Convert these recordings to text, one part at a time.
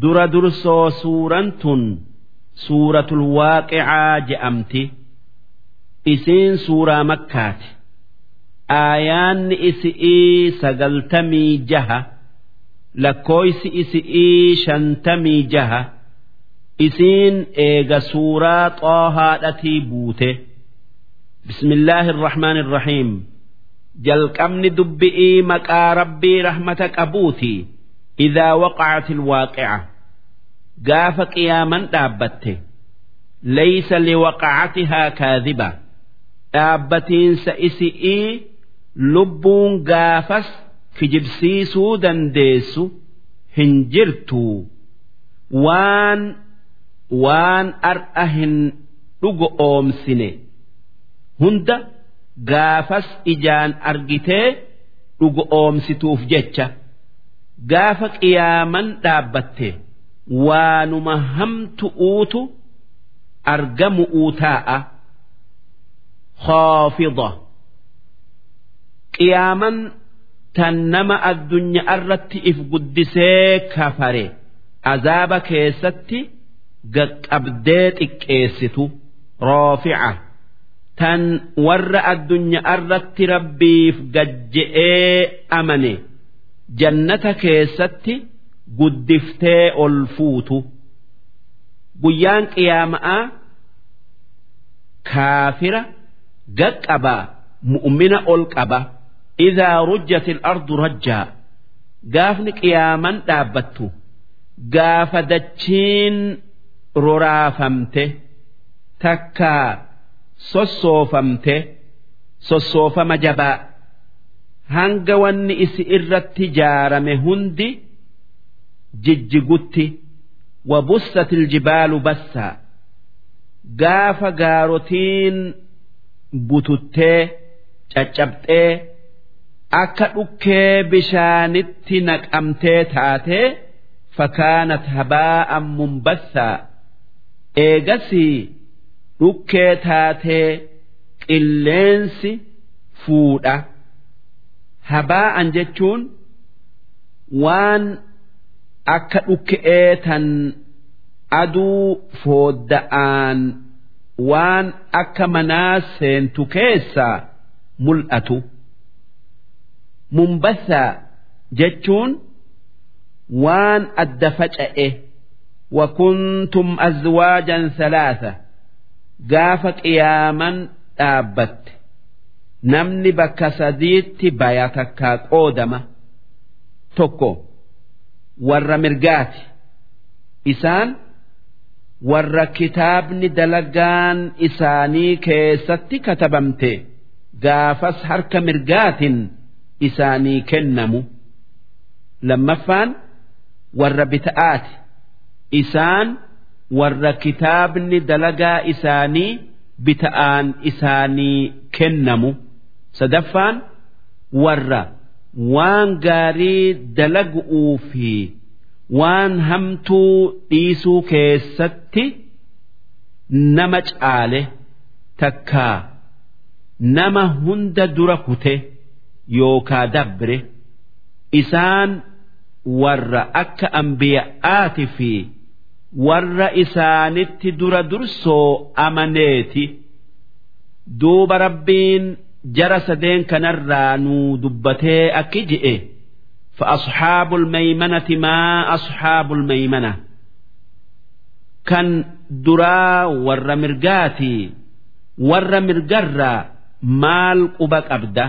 dura dursoo suuraan tun suuratul waaqicaa je'amti. Isiin suuraa makkaati. Aayaanni isi'ii sagaltamii jaha lakkooysi isi'ii shantamii jaha isiin eega suuraa xoohaadhatii buute. Bismillaahi irrahmaan irrahiim jalqabni dubbi'ii maqaa rabbii rahmata qabuuti idaa waqacati alwaaqica gaafa qiyaaman dhaabbatte laysa liwaqacatihaa kaadiba dhaabbatiinsa isi'ii lubbuun gaafas kijibsiisuu dandeessu hin jirtuu waan waan ar'a hin dhugo oomsine hunda gaafas ijaan argitee dhugo oomsituuf jecha gaafa qiyaaman dhaabbatte waanuma hamtu'uutu argamu'uu taa'a khoofida qiyaaman tan nama addunyaa irratti if guddisee kafare azaaba keessatti gaqqabdee xiqqeessitu. Roofica tan warra addunyaa irratti rabbiif gajje'ee amane jannata keessatti guddiftee ol fuutu. Guyyaan qiyaama'aa kaafira gaqqabaa mu'mina ol qaba. Idaa rujjati ardu rajjaa gaafni qiyaaman dhaabbattu. Gaafa dachiin roraafamte takkaa sossoofamte sossoofama jabaa hanga wanni isi irratti jaarame hundi jijjigutti wabussati iljibaalu bassaa gaafa gaarotiin bututtee caccabxee akka dhukkee bishaanitti naqamtee taatee fakaanat habaa'an mumbassaa eegasii dhukkee taatee qilleensi fuudha habaa'an jechuun waan akka dhukke'ee tan aduu foodda'aan waan akka manaa seentu keessaa mul'atu. Mumbassaa jechuun waan adda faca'e wakuntum azwaajan salaasa gaafa qiyaaman dhaabbatte namni bakka sadiitti baya takkaa qoodama. Tokko warra mirgaati. Isaan warra kitaabni dalagaan isaanii keessatti katabamte. Gaafas harka mirgaatiin isaanii kennamu. Lammaffaan warra bita'aati. Isaan warra kitaabni dalagaa isaanii bita'aan isaanii kennamu sadaffaan warra waan gaarii dalagu'uu fi waan hamtuu dhiisuu keessatti nama caale takkaa nama hunda dura kute yookaa dabre isaan warra akka ambiya'aati fi warra isaanitti dura dursoo amaneeti. Duuba rabbiin jara sadeen kanarraa nuu dubbatee akki je'e fa'asxaabul maymanati maa asxaabul maymana? Kan duraa warra mirgaatii warra mirgarraa maal quba qabda?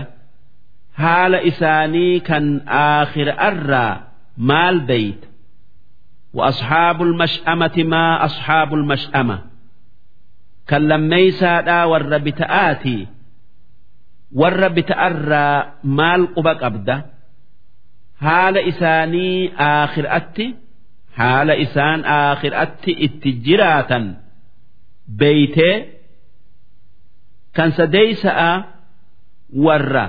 Haala isaanii kan aakhirarraa maal bayta wa'asxaabul mash'amati maa asxaabul mash'ama? Kan lammeeysaadhaa warra bita'aatii warra bita'arraa maal quba qabda? Haala isaanii aakhiraatti haala isaan aakhiraatti itti jiraatan beeytee kan sadeeysa'a warra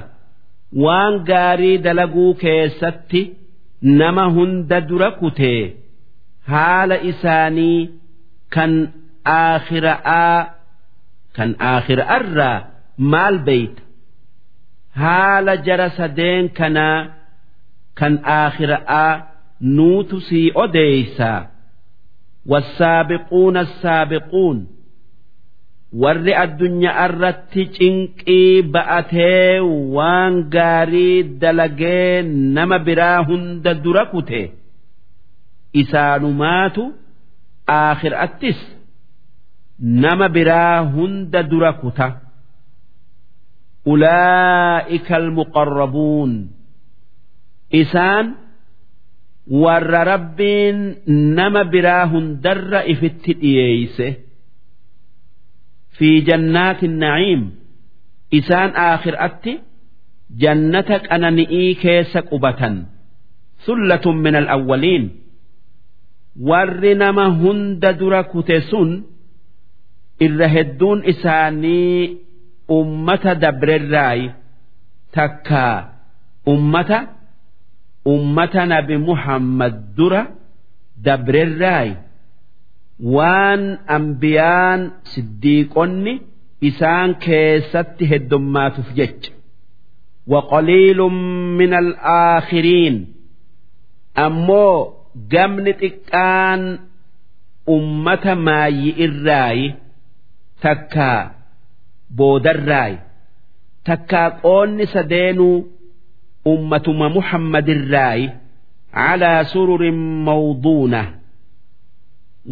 waan gaarii dalaguu keessatti nama hunda dura kutee haala isaanii kan aakhira'aa kan aakhira'arraa maal beeyta? haala jara sadeen kanaa kan aakhiraa nuutu sii odeeysaa wassaabiquuna assaabiquun warri addunyaa irratti cinqii ba'atee waan gaarii dalagee nama biraa hunda dura kute. Isaanumaatu aakhiraattis. Nama biraa hunda dura kuta. Ulaa'ika almuqarrabuun isaan warra rabbiin nama biraa hundarra ifitti dhiyeeyse. Fi jannaati qanani'ii keessa qubatan. Sullatun min alawwaliin warri nama hunda dura kute sun irra hedduun isaanii ummata dabrerraayi takkaa ummata ummata nabi muhammad dura dabrerraayi waan ambiyaan siddiiqonni isaan keessatti heddummaatuuf jecha وقليل من الآخرين أمو قمن xiqqaan ummata maayyi irraayi takkaa boodarraayi takkaa qoonni sadeenuu ummatuma muhammadirraayi calaa sururin mawduuna.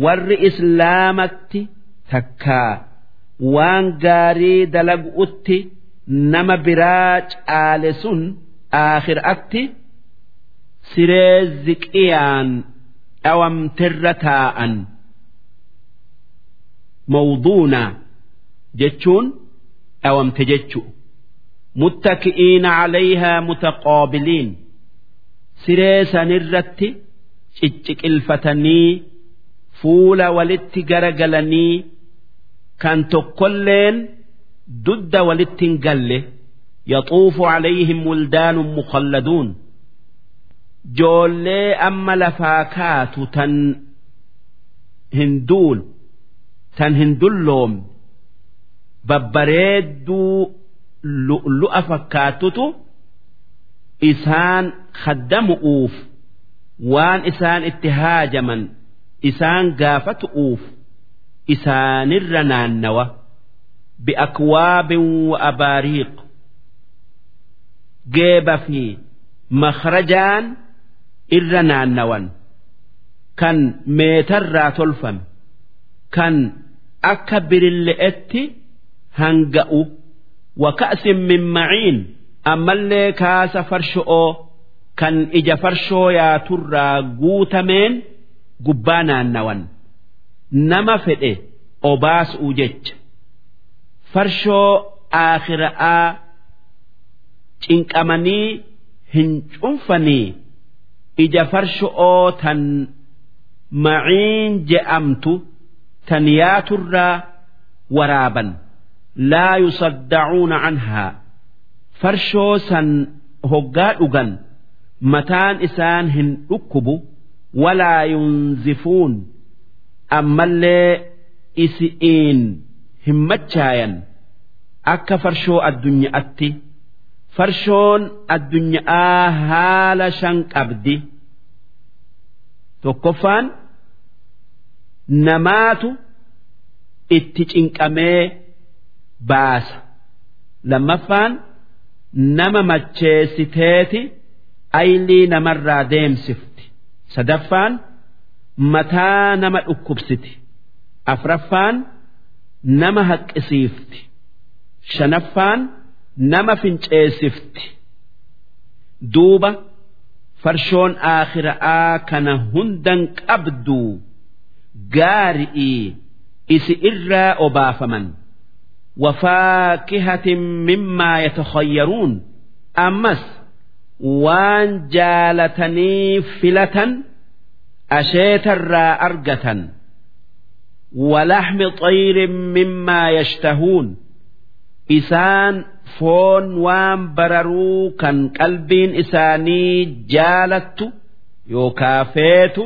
Warri islaamatti takkaa waan gaarii dalagu'utti nama biraa caale sun aakhiraatti siree ziqiyaan dhawamterra taa'an. Mawduuna jechuun dhawamte jechu. Muttaki'iina calayhaa mutaqaabiliin. Siree sanirratti cicciqilfatanii fuula walitti garagalanii kan tokkolleen dudda walitti hin galle. Yaxuufu calayhim wildaanun mukhalladuun. Joollee amma lafaa kaatu tan hin duul tan hin dulloomne babbareedduu lu'a fakkaatutu isaan khaddamu'uuf waan isaan itti haajaman isaan gaafatu'uuf isaanirra naannawa. Bi'akwaabin wa abaariiq. Geeba fi makhrajaan irra naannawan. Kan meetarraa tolfame kan akka birille'etti hanga'u wa ka'sin min maciin ammallee kaasa farsho'oo kan ija farshoo yaaturraa guutameen gubbaa naannawan. Nama fedhe obaasuu jecha. Farshoo aakhira'aa cinqamanii hin cunfanii ija farsho'oo tan maciin je'amtu tan yaaturraa waraaban laa yusaddacuuna canhaa farshoo san hoggaa dhugan mataan isaan hin dhukkubu walaa yunzifuun ammallee isi'iin hin machaayan akka farshoo addunyaatti farshoon addunyaa haala shan qabdi tokkoffaan namaatu itti cinqamee baasa. Lammaffaan nama macheessiteeti aylii namarraa deemsifti. Sadaffaan mataa nama dhukkubsiti. Afraffaan nama haqqisiifti. Shanaffaan nama finceessifti. Duuba farshoon aakhira'aa kana hundan qabdu gaari'ii isi irraa obaafaman وفاكهة مما يتخيرون أمس وان جالتني فلة أشيت الرا أرجة ولحم طير مما يشتهون إسان فون وان برروا كان قلبين إساني جالت يوكافيت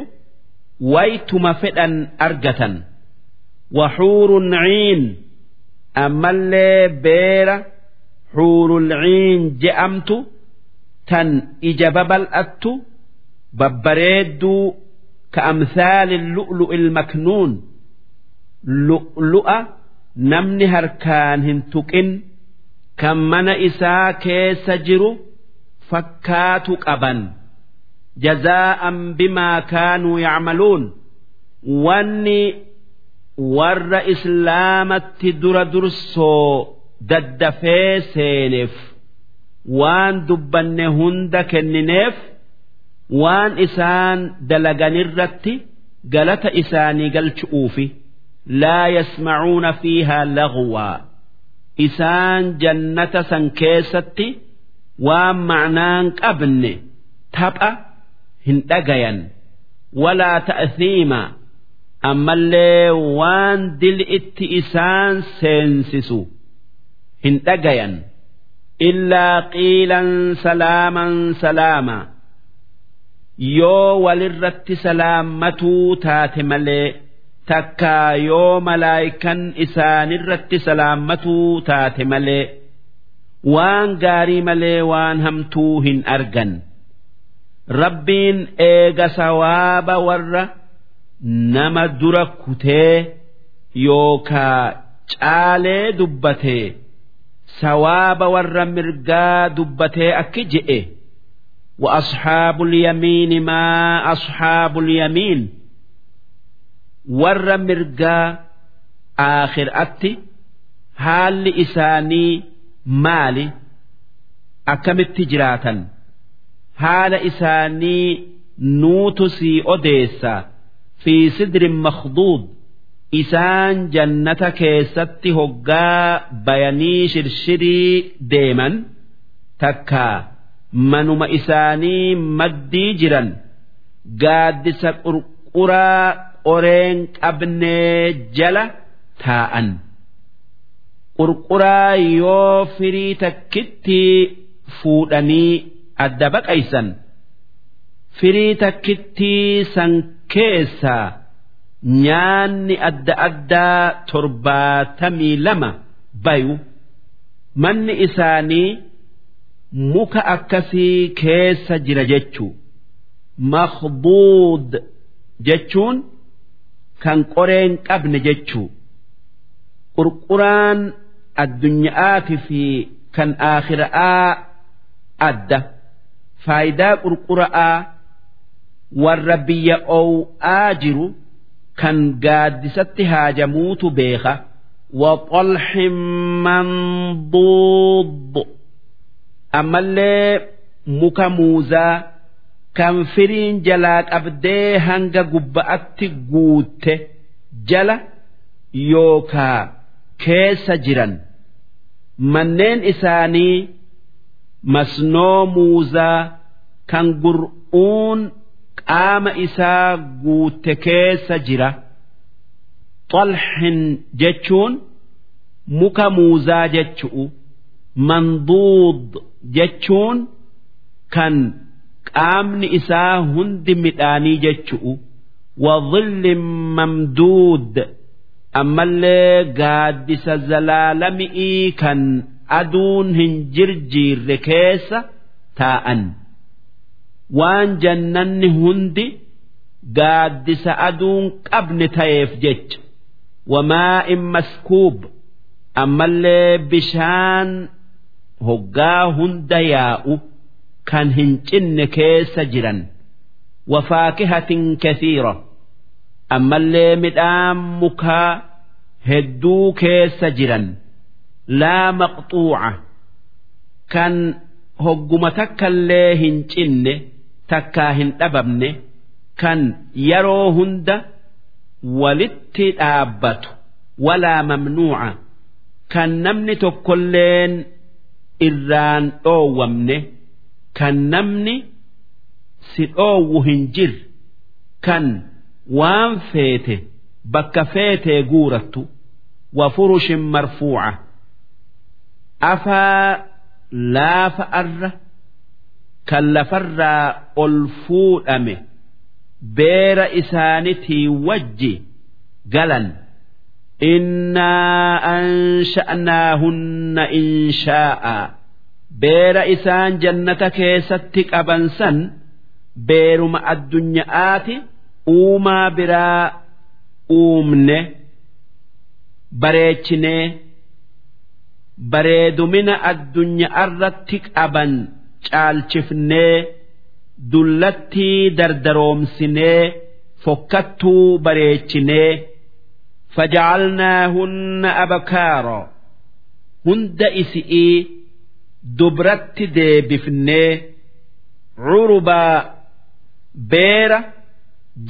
ويتم فئا أرجة وحور عين ammallee beera xuurulciin je'amtu tan ija babal'attu babbareedduu ka amthaali lu'lu'i ilmaknuun lu'lu'a namni harkaan hin tuqin kan mana isaa keessa jiru fakkaatu qaban. Jazaa'an bimaa kaanuu yacmaluun wanni warra islaamatti dura dursoo daddafee seeneef waan dubbanne hunda kennineef waan isaan dalaganirratti galata isaanii galchu'uufi laa yasmacuuna fiihaa lagwaa isaan jannata san keessatti waan ma'naan qabne tapha hin dhagayan. Walaa ta'thiima ammallee waan dil'itti isaan seensisu hin dhagayan. Illaa qiilan salaaman salaama. Yoo walirratti salaammatuu taate malee takkaa yoo malaayikan isaanirratti salaammatuu taate malee waan gaarii malee waan hamtuu hin argan. Rabbiin eega sawaaba warra nama dura kutee yookaa caalee dubbatee sawaaba warra mirgaa dubbatee akki je'e وأصحاب اليمين ما أصحاب اليمين warra mirgaa aakhiraatti haalli isaanii maali akkamitti jiraatan haala isaanii nuutu sii odeessa fi sidrin makhduud isaan jannata keessatti hoggaa bayanii shirshirii deeman takkaa manuma isaanii maddii jiran gaaddisa qurquraa qoreen qabnee jala taa'an qurquraa yoo firii takkitti fuudhanii adda baqaysan firii takkittii san keessaa nyaanni adda addaa torbaatamii lama bayu manni isaanii muka akkasii keessa jira jechuu. Makhduud jechuun kan qoreen qabne jechuu. Qurquraan addunyaati fi kan aakhira'aa adda. Faayidaa qurqura'aa warra biyya oo'aa jiru kan gaaddisatti haajamuutu beeka وطلح منضود ammallee muka muuzaa kan firiin jalaa qabdee hanga gubba'atti guutte jala yookaa keessa jiran manneen isaanii masnoo muuzaa kan gur'uun qaama isaa guutte keessa jira. Xalhin jechuun muka muuzaa jechu'u manduud jechuun kan qaamni isaa hundi midhaanii jechu'u wadhillin mamduud ammallee gaaddisa zalaalami'ii kan aduun hin jirjiirre keessa taa'an waan jannanni hundi gaaddisa aduun qabne ta'eef jecha. Wamaa'in maskuub ammallee bishaan hoggaa hunda yaa'u kan hin cinne keessa jiran. Wafaakihatin kathiira ammallee midhaan mukaa hedduu keessa jiran. Laa maqxuuca kan hogguma takkallee hin cinne takkaa hin dhabamne kan yeroo hunda walitti dhaabbatu walaa mamnuuca. Kan namni tokkolleen irraan dhoowwamne kan namni si dhoowwu hin jirre kan waan feete bakka feetee guurattu wafurushin marfuuca. Afaa laafa arra kan lafarraa ol fuudhame beera isaanitii wajji galan. Innaa ansha'naahunna inshaa'a beera isaan jannata keessatti qaban san beeruma addunyaati uumaa biraa uumne bareechinee bareedumina addunyaarratti qaban caalchifnee dullattii dardaroomsinee fokkattuu bareechinee faja'alnaahunna abakaara hunda isi'ii dubratti deebifnee curubaa beera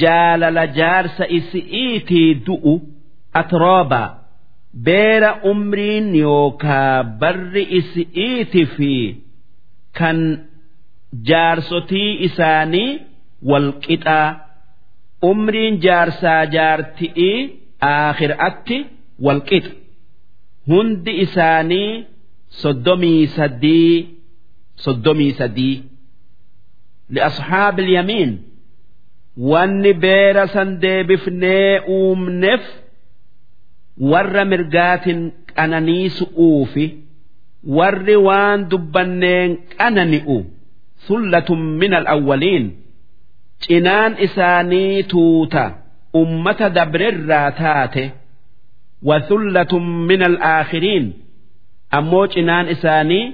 jaalala jaarsa isi'iitii du'u atroobaa beera umriin yookaa barri isi'iiti fi kan jaarsotii isaanii walqixaa umriin jaarsaa jaarti'ii aakhiraatti walqixa hundi isaanii soddomii sadii soddomii sadii. Li'ashaabil yamiin wanni beera san deebifnee uumneef warra mirgaatin qananiisu'uufi warri waan dubbanneen qanani'u sullatun min al'awwaliin cinaan isaanii tuuta ummata dabrirraa taate wasullatun min al'aakhiriin ammoo cinaan isaanii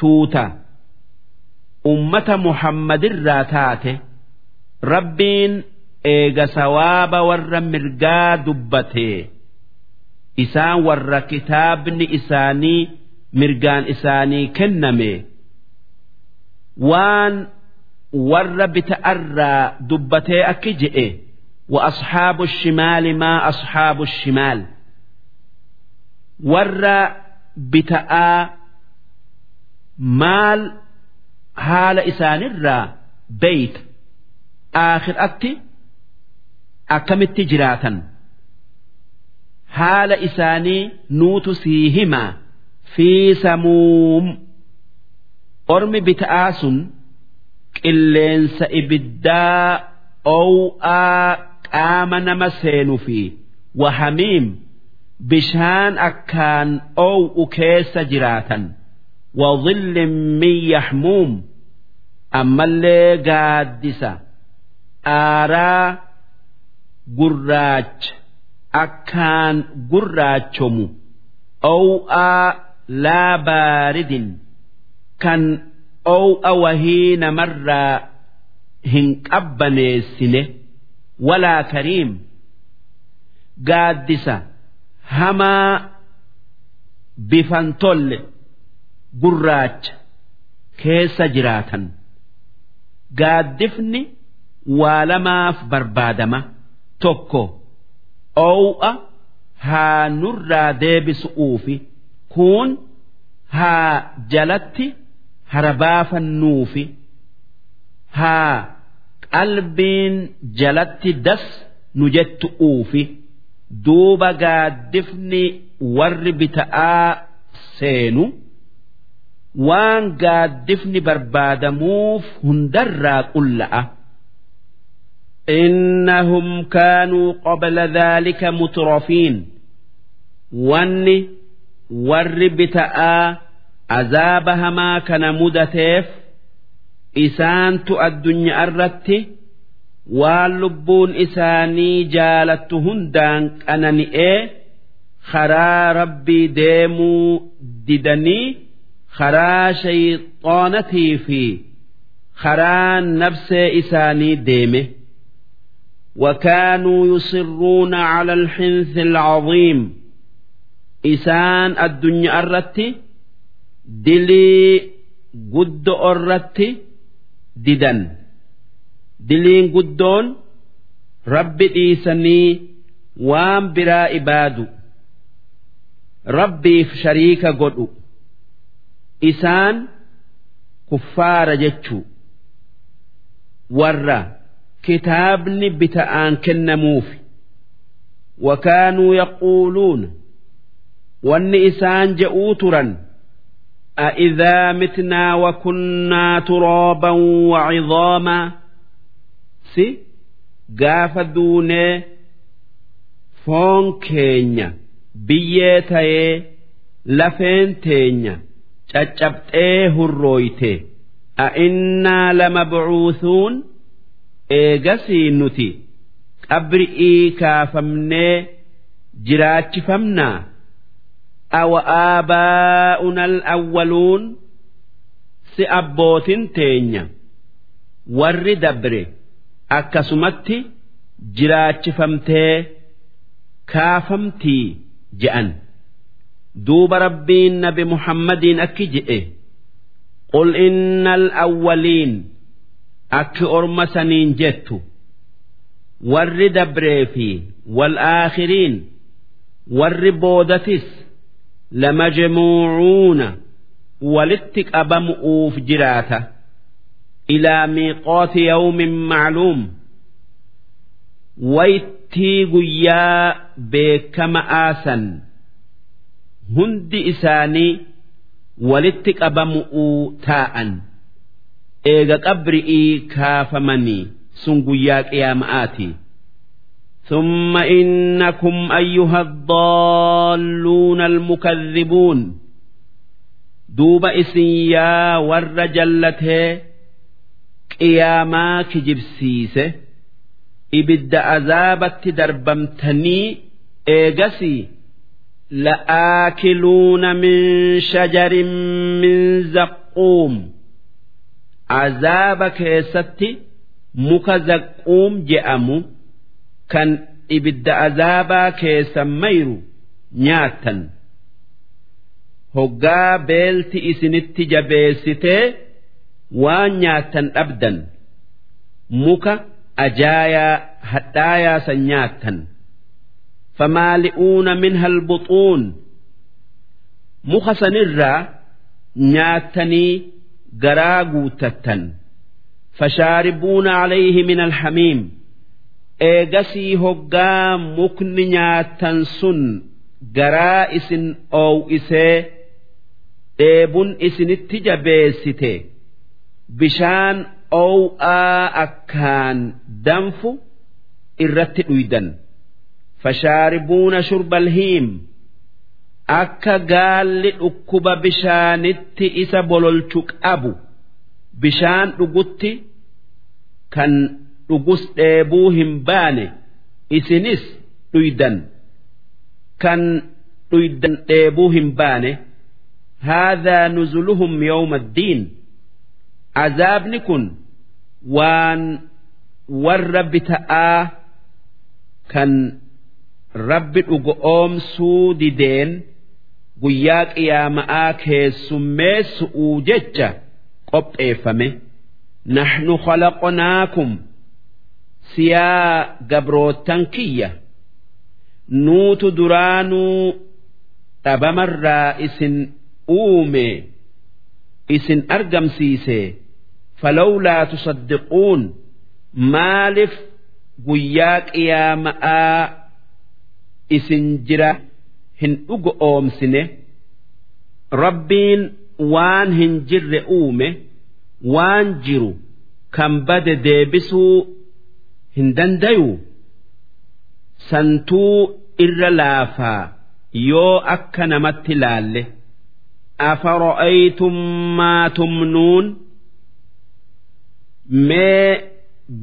tuuta. Ummata muhammadirraa taate rabbiin eega sawaaba warra mirgaa dubbate isaan warra kitaabni isaanii إساني مرقان إساني كنمي وان ور بتأرى دبته أكجئ وأصحاب الشمال ما أصحاب الشمال warra bita'aa maal haala isaanirraa beeyta aakhiraatti akkamitti jiraatan haala isaanii nuutu sii himaa fi samuum ormi bita'aa sun qilleensa ibiddaa ow'aa qaama nama seenu fi wahamiim bishaan akkaan oow'u keessa jiraatan wadhillin min yaxmuum ammallee gaaddisa aaraa gurraacha akkaan gurraachomu oow'aa laa baaridin kan oow'a wahii namarraa hin qabbaneessine walaa kariim gaaddisa hamaa bifan tolle gurraacha keessa jiraatan gaaddifni waa lamaaf barbaadama tokko oow'a haa nurraa deebisu'uufi kun haa jalatti harabaafannuufi haa qalbiin jalatti das nu jettu'uufi. duuba gaaddifni warri bita'aa seenu waan gaaddifni barbaadamuuf hundarraa qulla'a. إنهم كانوا قبل ذلك مترفين واني ور بتاء عذابها ما كان مدتيف إسانت الدنيا الرتي waan lubbuun isaanii jaalattu hundaan qanani'ee karaa rabbii deemuu didanii karaa shayxoonatii fi karaa nafsee isaanii deeme وكانوا يصرون على الحنث العظيم isaan addunyaa irratti dilii guddoo irratti didan. Diliin guddoon rabbi dhiisanii waan biraa ibaadu rabbiif shariika godhu. Isaan kuffaara jechuu. Warra kitaabni bita'aan kennamuuf wakaanuu yaquuluuna وان إسان جاءوا ترا أإذا متنا وكنا ترابا وعظاما si gaafa duunee foon keenya biyyee tayee lafeen teenya caccabxee hurrooyte a'innaa lamabcuuthuun eegasii nuti qabri'ii kaafamnee jiraachifamnaa awa aabaa'una alawwaluun si abbootin teenya. Warri dabre akkasumatti jiraachifamtee kaafamtii je'an. Duuba rabbiin nabi muhammadiin akki je'e. Qul inna alawwaliin akki orma saniin jettu. Warri dabree fi wal'aakhiriin warri boodatis lamajmuucuuna walitti qabamu'uuf jiraata ilaa miiqooti yawmin macluum waytii guyyaa beekama aasan hundi isaanii walitti qabamu'uu taa'an eega qabri'ii kaafamanii sun guyyaa qiyaama'aati ثم إنكم أيها الضالون المكذبون دوب إسيا ور جلته قياما كجبسيسه إبد عذابت دربمتني إيجسي لآكلون من شجر من زقوم عذاب كيستي مك زقوم جأمو kan ibidda azaabaa keessan mayru nyaattan. Hoggaa beelti isinitti jabeessitee waan nyaattan dhabdan. Muka ajaayaa hadhaayaa san nyaattan. Famaali'uuna minha albuxuun muka sanirraa nyaattanii garaa guutattan. Fashaaribuuna calayhi min alhamiim eegasii hoggaa mukni nyaattan sun garaa isin oow'isee dheebun isinitti jabeessite. Bishaan oow'aa akkaan danfu irratti dhuydan fashaaribuuna shurbal hiim. Akka gaalli dhukkuba bishaanitti isa bololchu qabu. Bishaan dhugutti kan dhugus dheebuu hin baane isinis dhuydan kan dhuydan dheebuu hin baane haadhaa nuzuluhum yooma diin azaabni kun waan warra bita'aa kan rabbi dhugo oomsuu dideen guyyaa qiyaama'aa keessummeessu'uu jecha qopheeffame naxnu khalaqnaakum. Siyaa gabroottan kiyya. Nuutu duraanuu dhabamarraa isin uume isin argamsiise. Falawlaa tusaddiquun maaliif guyyaa qiyaama'aa isin jira hin dhugo oomsine? Rabbiin waan hin jirre uume waan jiru kan bade deebisuu hin dandayu. Santuu irra laafaa yoo akka namatti laalle. Afara'aytum maa tumnuun? Mee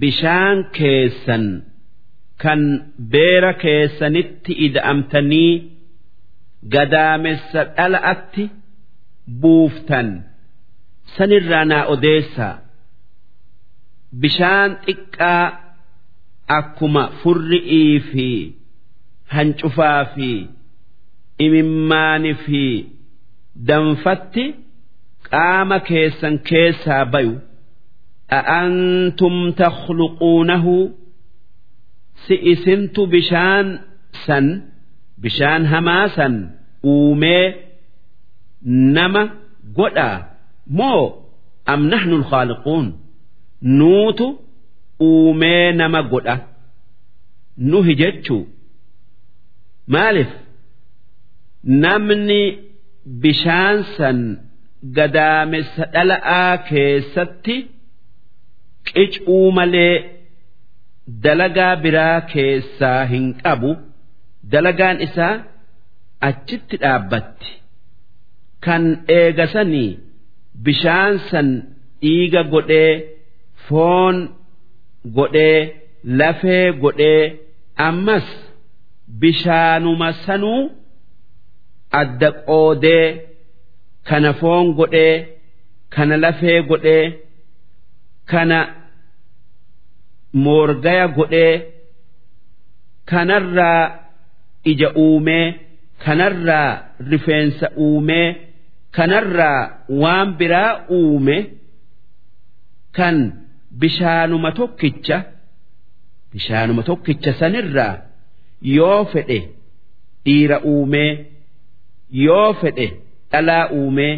bishaan keessan kan beera keessanitti ida'amtanii gadaamessa dhala'atti buuftan. Sanirraa naa odeessaa. Bishaan xiqqaa akkuma furri'ii fi hancufaa fi imimmaani fi danfatti qaama keessan keessaa bayu si isintu bishaan san bishaan hamaa san uumee nama godhaa moo am nahnu alkhaaliquun? Nuutu uumee nama godha. Nuhi jechuu. Maalif namni bishaan san gadaamessa dhala'aa keessatti qicuu malee dalagaa biraa keessaa hin qabu dalagaan isaa achitti dhaabbatti. Kan eegasanii bishaan san dhiiga godhee foon godhee lafee godhee ammas bishaanuma sanuu adda qoodee kana foon godhee kana lafee godhee kana moorgaya godhee kanarraa ija uumee kanarraa rifeensa uumee kanarraa waan biraa uume kan bishaanuma tokkicha bishaanuma tokkicha sanirraa yoo fedhe dhiira uumee yoo fedhe dhalaa uumee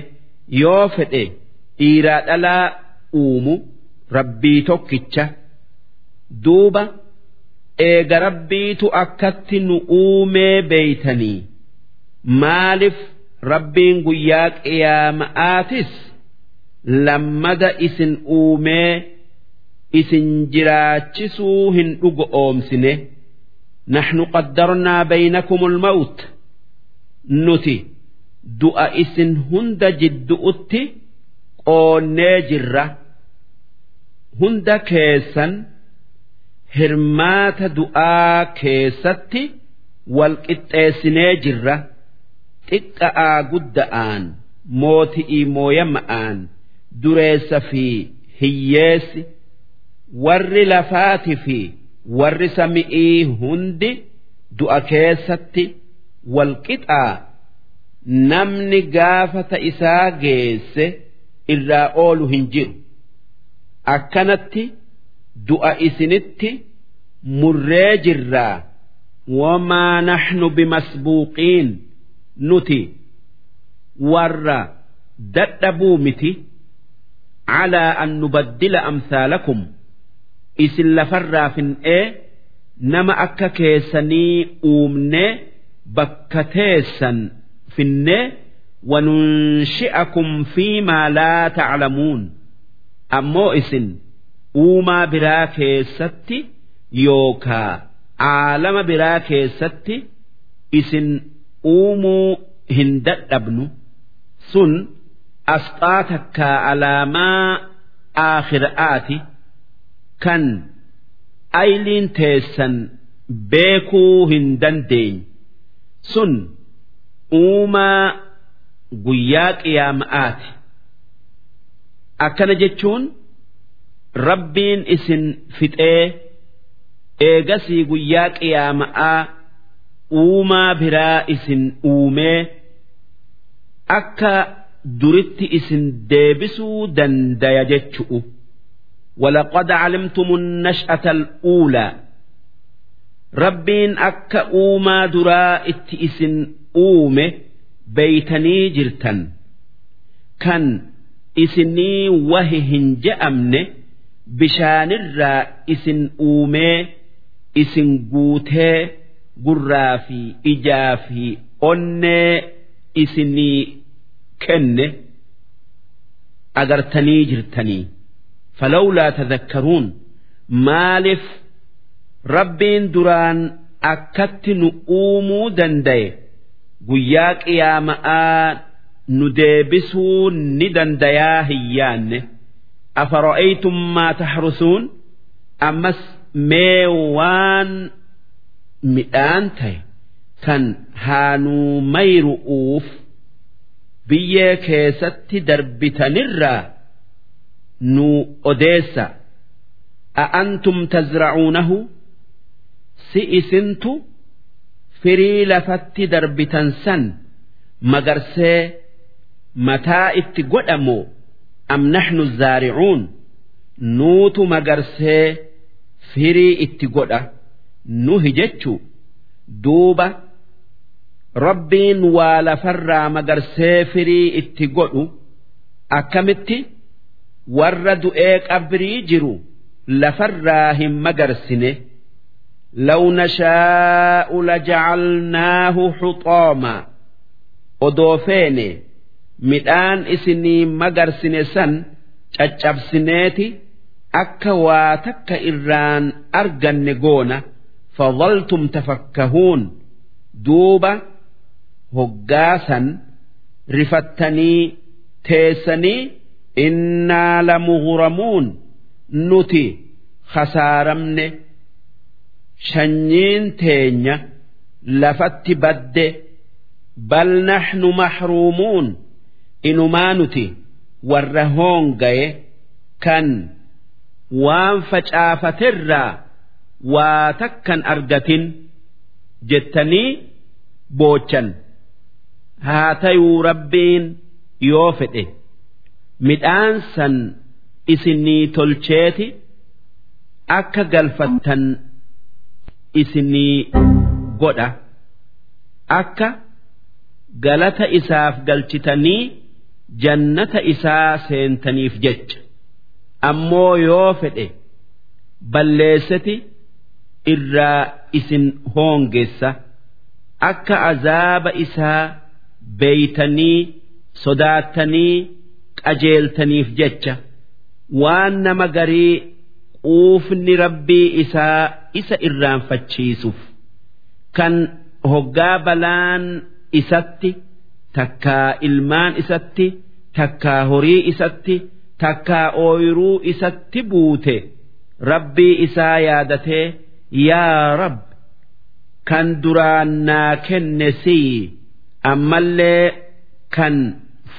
yoo fedhe dhiiraa dhalaa uumu rabbii tokkicha duuba eega rabbiitu akkatti nu uumee beeytanii maaliif rabbiin guyyaa qiyaama'aatis lammada isin uumee isin jiraachisuu hin dhugo oomsine. Naxnu qaddarnaa baynakumul mawt. Nuti du'a isin hunda jiddu'utti qoonnee jirra. Hunda keessan hirmaata du'aa keessatti wal qixxeessinee jirra. Xiqqa'aa gudda'aan mooti'ii mooyama'aan dureessa fi hiyyeessi. Warri lafaati fi warri sami'ii hundi du'a keessatti wal qixaa namni gaafata isaa geesse irraa oolu hin jiru. Akkanatti du'a isinitti murree jirraa wamaa naxnu bimasbuuqiin nuti. Warra dadhabuu miti. Calaa an nubaddila amsaalakum isin lafarraa fin'ee nama akka keessanii uumnee bakka teessan finnee wanunshi'akum fiimaa laa taclamuun ammoo isin uumaa biraa keessatti yookaa aalama biraa keessatti isin uumuu hin dadhabnu. Sun asxaa takkaa alaamaa aakhira'aati kan ayliin teessan beekuu hin dandeenye. Sun uumaa guyyaa qiyaama'aati. Akkana jechuun rabbiin isin fixee eegasii guyyaa qiyaama'aa uumaa biraa isin uumee akka duritti isin deebisuu dandaya jechu'u ولقد علمتم النشأة الأولى ربين أكا أوما درا اتئس أومه بيتني جرتن كان إسني وههن جأمنه بشان الرا إسن أومه إسن قوته قرافي إجافي أني إسني كنه أجرتني جرتني فلولا تذكرون مالف ربين دران أكت نؤومو دندي قياك يا ماء نديبسو ندنديا هيان أفرأيتم ما تحرسون أمس ميوان مئانتي كان هانو ميرؤوف بيه كيست دربتنرّا nu odeessa a'antum tazracuunahu si isintu? Firii lafatti darbitan san magarsee mataa itti godhamoo? Am naxnu zaaricuun nuutu magarsee firii itti godha. Nuhi jechu duuba rabbiin waa lafarraa magarsee firii itti godhu akkamitti warra du'ee qabrii jiru lafarraa hin magarsine. Law nashaa'u lajacalnaahu xuxoomaa odoo feene midhaan isinii magarsine san caccabsineeti akka waa takka irraan arganne goona fadaltum tafakkahuun. Duuba hoggaasan rifattanii teessanii innaa lamughramuun nuti khasaaramne. Shanyiin teenya lafatti badde. Bal naxnu maxruumuun inumaa nuti? Warra hoongaye kan. Waan facaafaterraa waa takkan argatin. Jettanii boochan. Haa tayuu rabbiin. Yoo fedhe midhaan san isinii tolcheeti akka galfattan isinii godha. Akka galata isaaf galchitanii jannata isaa seentaniif jecha. Ammoo yoo fedhe balleesseti irraa isin hoongessa akka azaaba isaa beeytanii sodaattanii qajeeltaniif jecha waan nama garii quufni rabbii isaa isa irraanfachiisuuf kan hoggaa balaan isatti takkaa ilmaan isatti takkaa horii isatti takkaa ooyiruu isatti buute rabbii isaa yaadatee yaa rab kan duraan naa kenne sii ammallee kan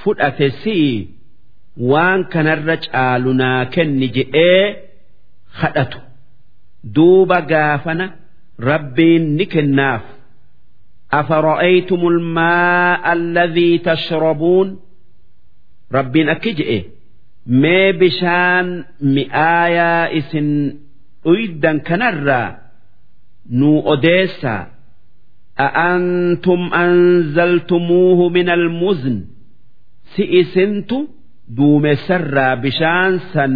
fudhate sii waan kanarra caalu naa kenni je'ee kadhatu duuba gaafana rabbiin ni kennaaf أفرأيتم الماء الذي تشربون ربين أكجئ ما بشان مئايا إسن أيدا كنرا نو أديسا أأنتم أنزلتموه من المزن سئسنت duumessarraa bishaan san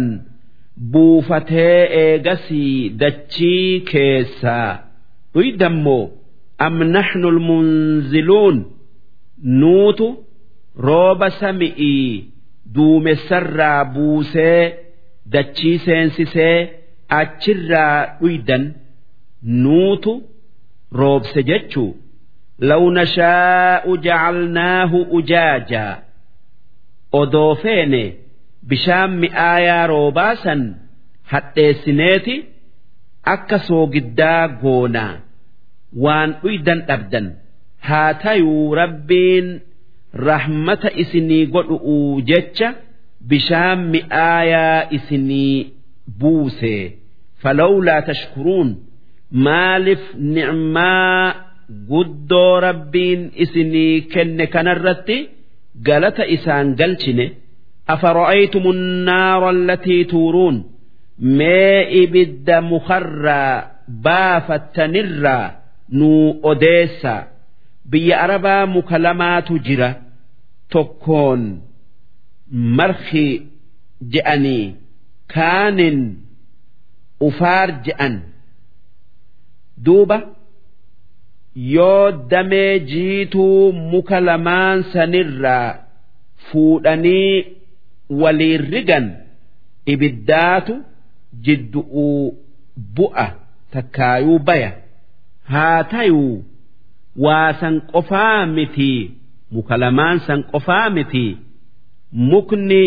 buufatee eegasii dachii keessaa dhuydammoo am naxnu lmunziluun nuutu rooba sami'ii duumessarraa buusee dachii seensisee achirraa dhuydan nuutu roobse jechuu. Law nashaa'u jacalnaahu ujaajaa odoo feene bishaan mi'aayaa roobaa san hadheessineeti akka soogiddaa goonaa. Waan dhuydan dhabdan haa tayuu rabbiin rahmata isinii godhuu jecha bishaan mi'aayaa isinii buuse. Falawlaa tashkuruun maaliif nicmaa guddoo rabbiin isinii kenne kanarratti irratti galata isaan galchine أفرأيتم النار التي تورون ما إبد مخرى بافتنرّا nuu odeessa biyya arabaa muka lamaatu jira tokkoon marki je'anii kaanin ufaar je'an duuba yoo damee jiituu muka lamaan sanirraa fuudhanii waliin rigan ibiddaatu jiddu'uu bu'a takkaayuu baya. haa tayuu waa san qofaa miti muka lamaan san qofaa miti mukni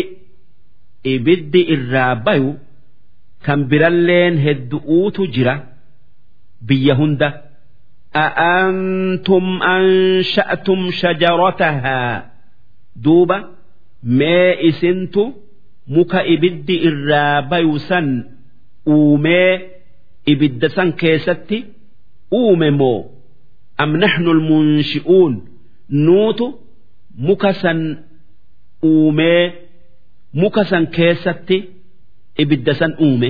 ibiddi irraa bayu kan biralleen heddu'uutu jira biyya hunda أأنتم أنشأتم شجرتها دوبا ما إسنت مك إبد إرابيوسا أومي إبد سن كيستي uume moo am naxnu almunshi'uun nuutu muka san uumee muka san keessatti ibidda san uume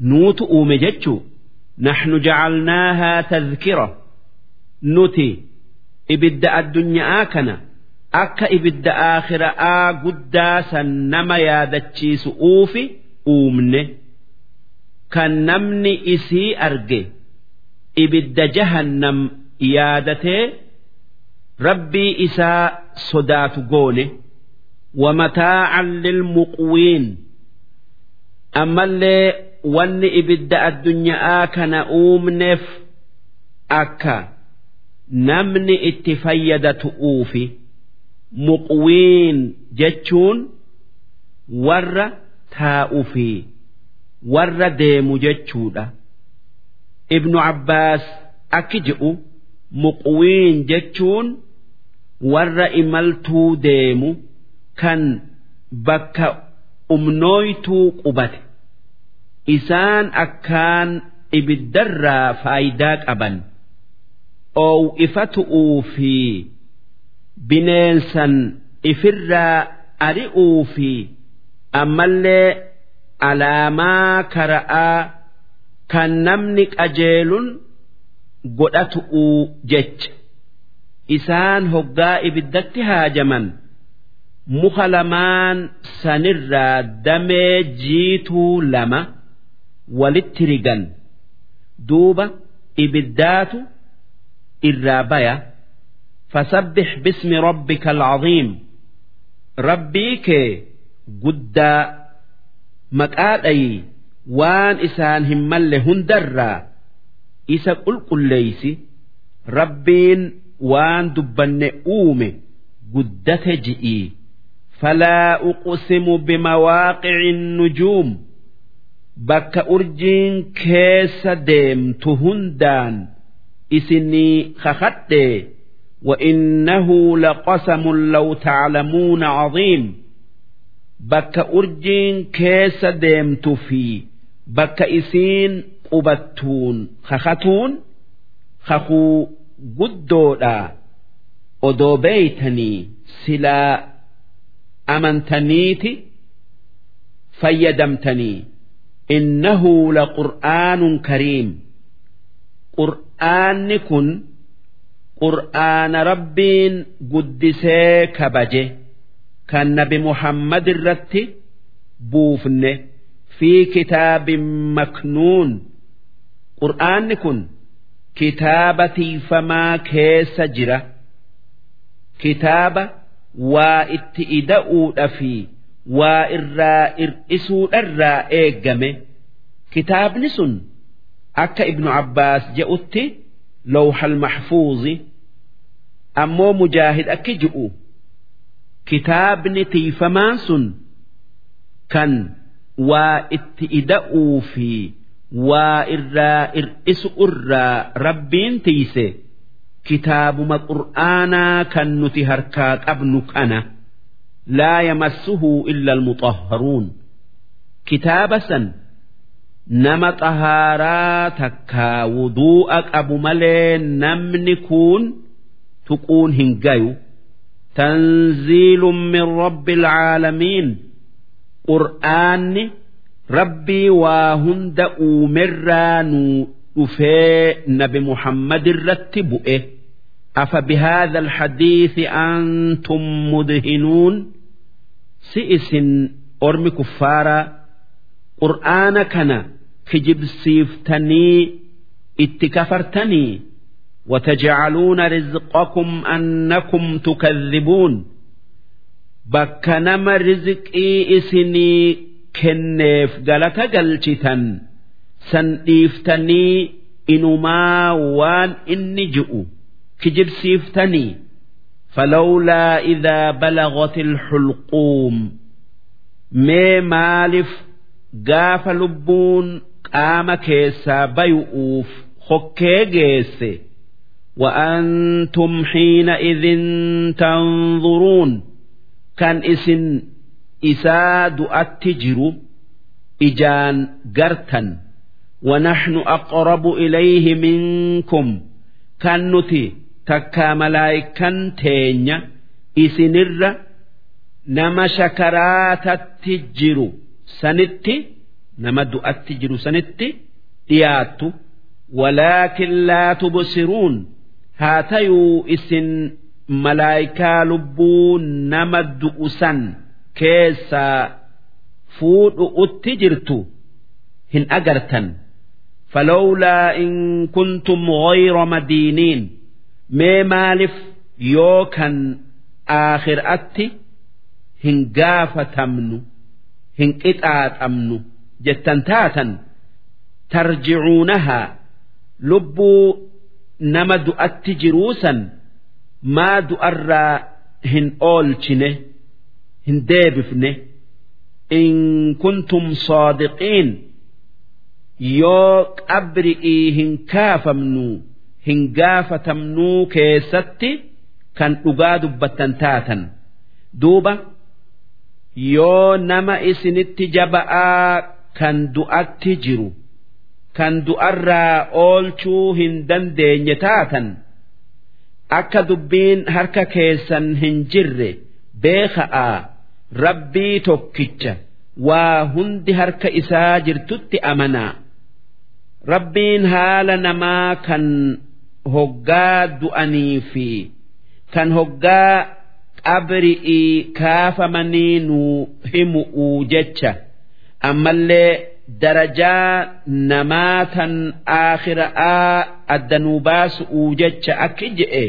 nuutu uume jechuu naxnu jacalnaahaa tadkira nuti ibidda addunyaa kana akka ibidda aakhira'aa guddaa san nama yaadachiisu uufi uumne kan namni isii arge ibidda jahannam yaadatee rabbii isaa sodaatu goone ومتاعا للمقوين ammallee wanni ibidda addunyaa kana uumneef akka namni itti fayyadatu'uufi muqwiin jechuun warra taa'u fi warra deemu jechuudha. Ibnu abbaas akki jedhu muqwiin jechuun warra imaltuu deemu kan bakka umnooytuu qubate isaan akkaan ibiddarraa faayidaa qaban. Oow'ifatu'uu fi bineensan ifirraa ari'uu fi ammallee alaamaa kara'aa kan namni qajeelun godhatu'uu jecha. Isaan hoggaa ibiddatti haajaman muka lamaan sanirraa damee jiituu lama walitti rigan duuba ibiddaatu irraa baya. Fasabbix bismi rabbika alcaziim rabbii kee guddaa maqaa dhayi. Waan isaan hin malle hundarraa isa qulqulleeysi. Rabbiin waan dubbanne uume guddate ji'ii falaa uqsimu bimawaaqici nujuum bakka urjiin keessa deemtu hundaan isinii kakadhee وإنه لقسم لو تعلمون عظيم بك أرجين كيس ديمت في بك إسين قبتون خختون خخو قدودا odoo beeytanii silaa amantaniiti fayyadamtanii kariim qur'aanni kun qur'aana rabbiin guddisee kabaje kan nabi muhammad irratti buufne fi kitaabin maknuun qur'aanni kun kitaaba tiifamaa keessa jira kitaaba waa itti ida'uudha fi waa irraa ir'isuudharraa eeggame. Kitaabni sun akka ibnu abbaas je'utti lawhal mahfuuzi ammoo mujaahid akki ji'u. Kitaabni tiifamaan sun kan waa itti ida'uu fi waa irraa ir'isu irraa rabbiin tiise kitaabuma qur'aanaa kan nuti harkaa qabnu kana laa yamassuhu illa almuxahharuun kitaaba san nama xahaaraa takkaa wuduu'a qabu malee namni kuun tuquun hin gayu tanziilun min rabbi alcaalamiin qur'aanni rabbii waa hunda uumerraa nuu dhufee nabi muhammad irratti bu'e afa bihaadha alhadiisi antum mudhinuun si isin ormi kuffaaraa qur'aana kana kijibsiiftanii itti kafartanii وتجعلون رزقكم أنكم تكذبون بكنما رزقي إسني kenneef galata galchitan san dhiiftanii inumaa waan inni ji'u kijibsiiftanii falawlaa idaa balagati alxulquum mee maalif gaafa lubbuun qaama keessaa bayu'uuf hokkee geesse وأنتم حينئذ تنظرون كان اسن isaa du'atti jiru ijaan gartan ونحن أقرب إليه منكم كان نتي takkaa malaayikan teenya isinirra nama shakaraatatti jiru sanitti nama du'atti jiru sanitti dhiyaattu. Walaakin laa tubsiruun haa tayuu isin malaayikaa lubbuu nama du'usan keessaa fuudhu'utti jirtu hin agartan. Falawlaa in kuntum غayra madiiniin. Mee maaliif yoo kan aakhiraatti hin gaafatamnu hin qixaaxamnu jettan taatan tarjicuunahaa lubbuu nama du'atti jiruusan maa du'arraa hin oolchine hin deebifne. In kuntum saadiqiin yoo qabri'ii hin kaafamnu hin gaafatamnuu keessatti kan dhugaa dubbattan taatan. Duuba yoo nama isinitti jaba'aa kan du'atti jiru kan du'arraa oolchuu hin dandeenye taatan akka dubbiin harka keessan hin jirre beeka'aa rabbii tokkicha waa hundi harka isaa jirtutti amanaa. Rabbiin haala namaa kan hoggaa du'anii fi kan hoggaa qabri'ii kaafamanii nuu himu'uu jecha ammallee darajaa namaa tan aakhira'aa addanuu baasu'uu jecha akki je'e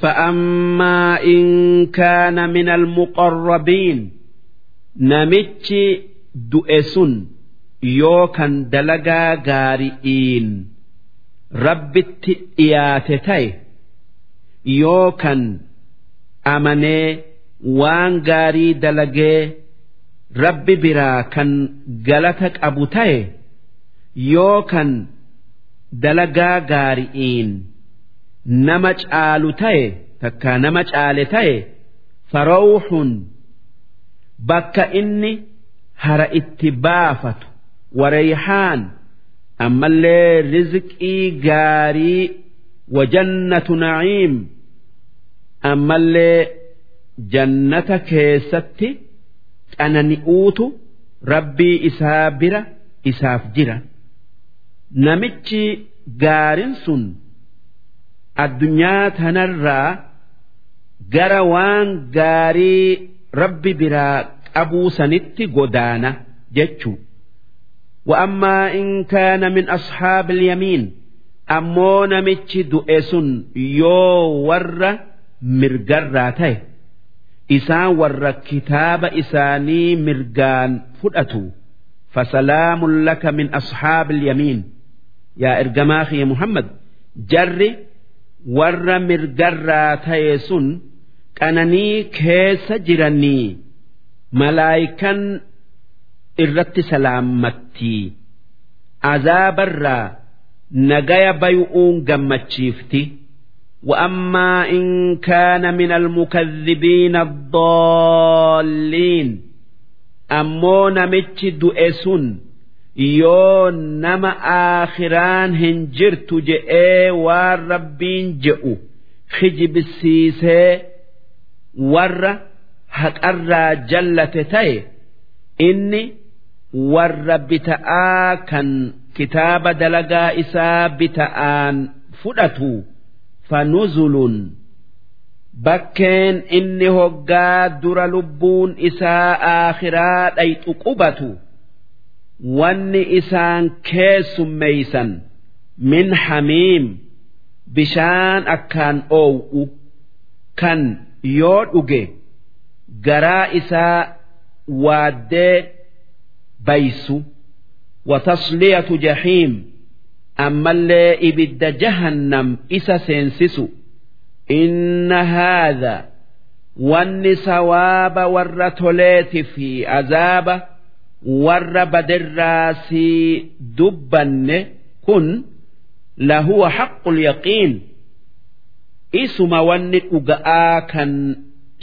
فأما إن كان من المقربين نمتش دؤسن يوكن دلقا غارئين rabbitti dhiyaate ta'e yookan amanee waan gaarii dalagee rabbi biraa kan galata qabu ta'e yookan dalagaa gaari'iin nama caalu ta'e takkaa nama caale ta'e farawuxun bakka inni hara itti baafatu warayhaan ammallee rizqii gaarii wajannatu naciim ammallee jannata keessatti qanani'uutu rabbii isaa bira isaaf jira namichi gaarin sun addunyaa tanarraa gara waan gaarii rabbi biraa qabuu sanitti godaana jechuu وأما إن كان من أصحاب اليمين أمو نمتش دؤسن يو ور مرقراتي isaan warra kitaaba isaanii mirgaan fudhatu fasalaamun laka min ashaabi ilyamiin yaa ergamaa kiyya muhammad jarri warra mirgarraa ta'e sun qananii keessa jiranii malaayikan irratti salaammattii azaabarraa nagaya bayu'uun gammachiifti وأما إن كان من المكذبين الضالين أمو نمتش دؤسون yoo nama aakhiraan hin jirtu je'ee waan rabbiin je'u kijibsiisee warra haqarraa jallate ta'e inni warra bita'aa kan kitaaba dalagaa isaa bita'aan fudhatu fanuzulun bakkeen inni hoggaa dura lubbuun isaa aakhiraa dhayxu qubatu. Wanni isaan keessummeeysan min hamiim bishaan akkaan oow'u kan yoo dhuge garaa isaa waaddee baysu watasliyatu jahiim ammallee ibidda jahannam isa seensisu inna haadha wanni sawaaba warra toleeti fi azaaba warra badirraa si dubbanne kun lahuwa haqqul yaqiin isuma wanni dhuga'aa kan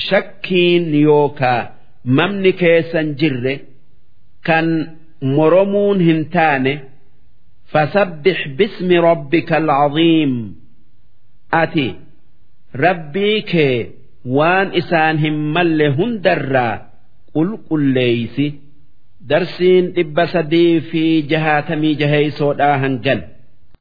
shakkiin yookaa mamni keessan jirre kan moromuun hin taane fasabbix bismi rabbika alcaziim ati rabbii kee waan isaan hin malle hundarraa qulqulleeysi. Darsiin dhibba sadii fi jahaatamii jaheeysoodhaa hangan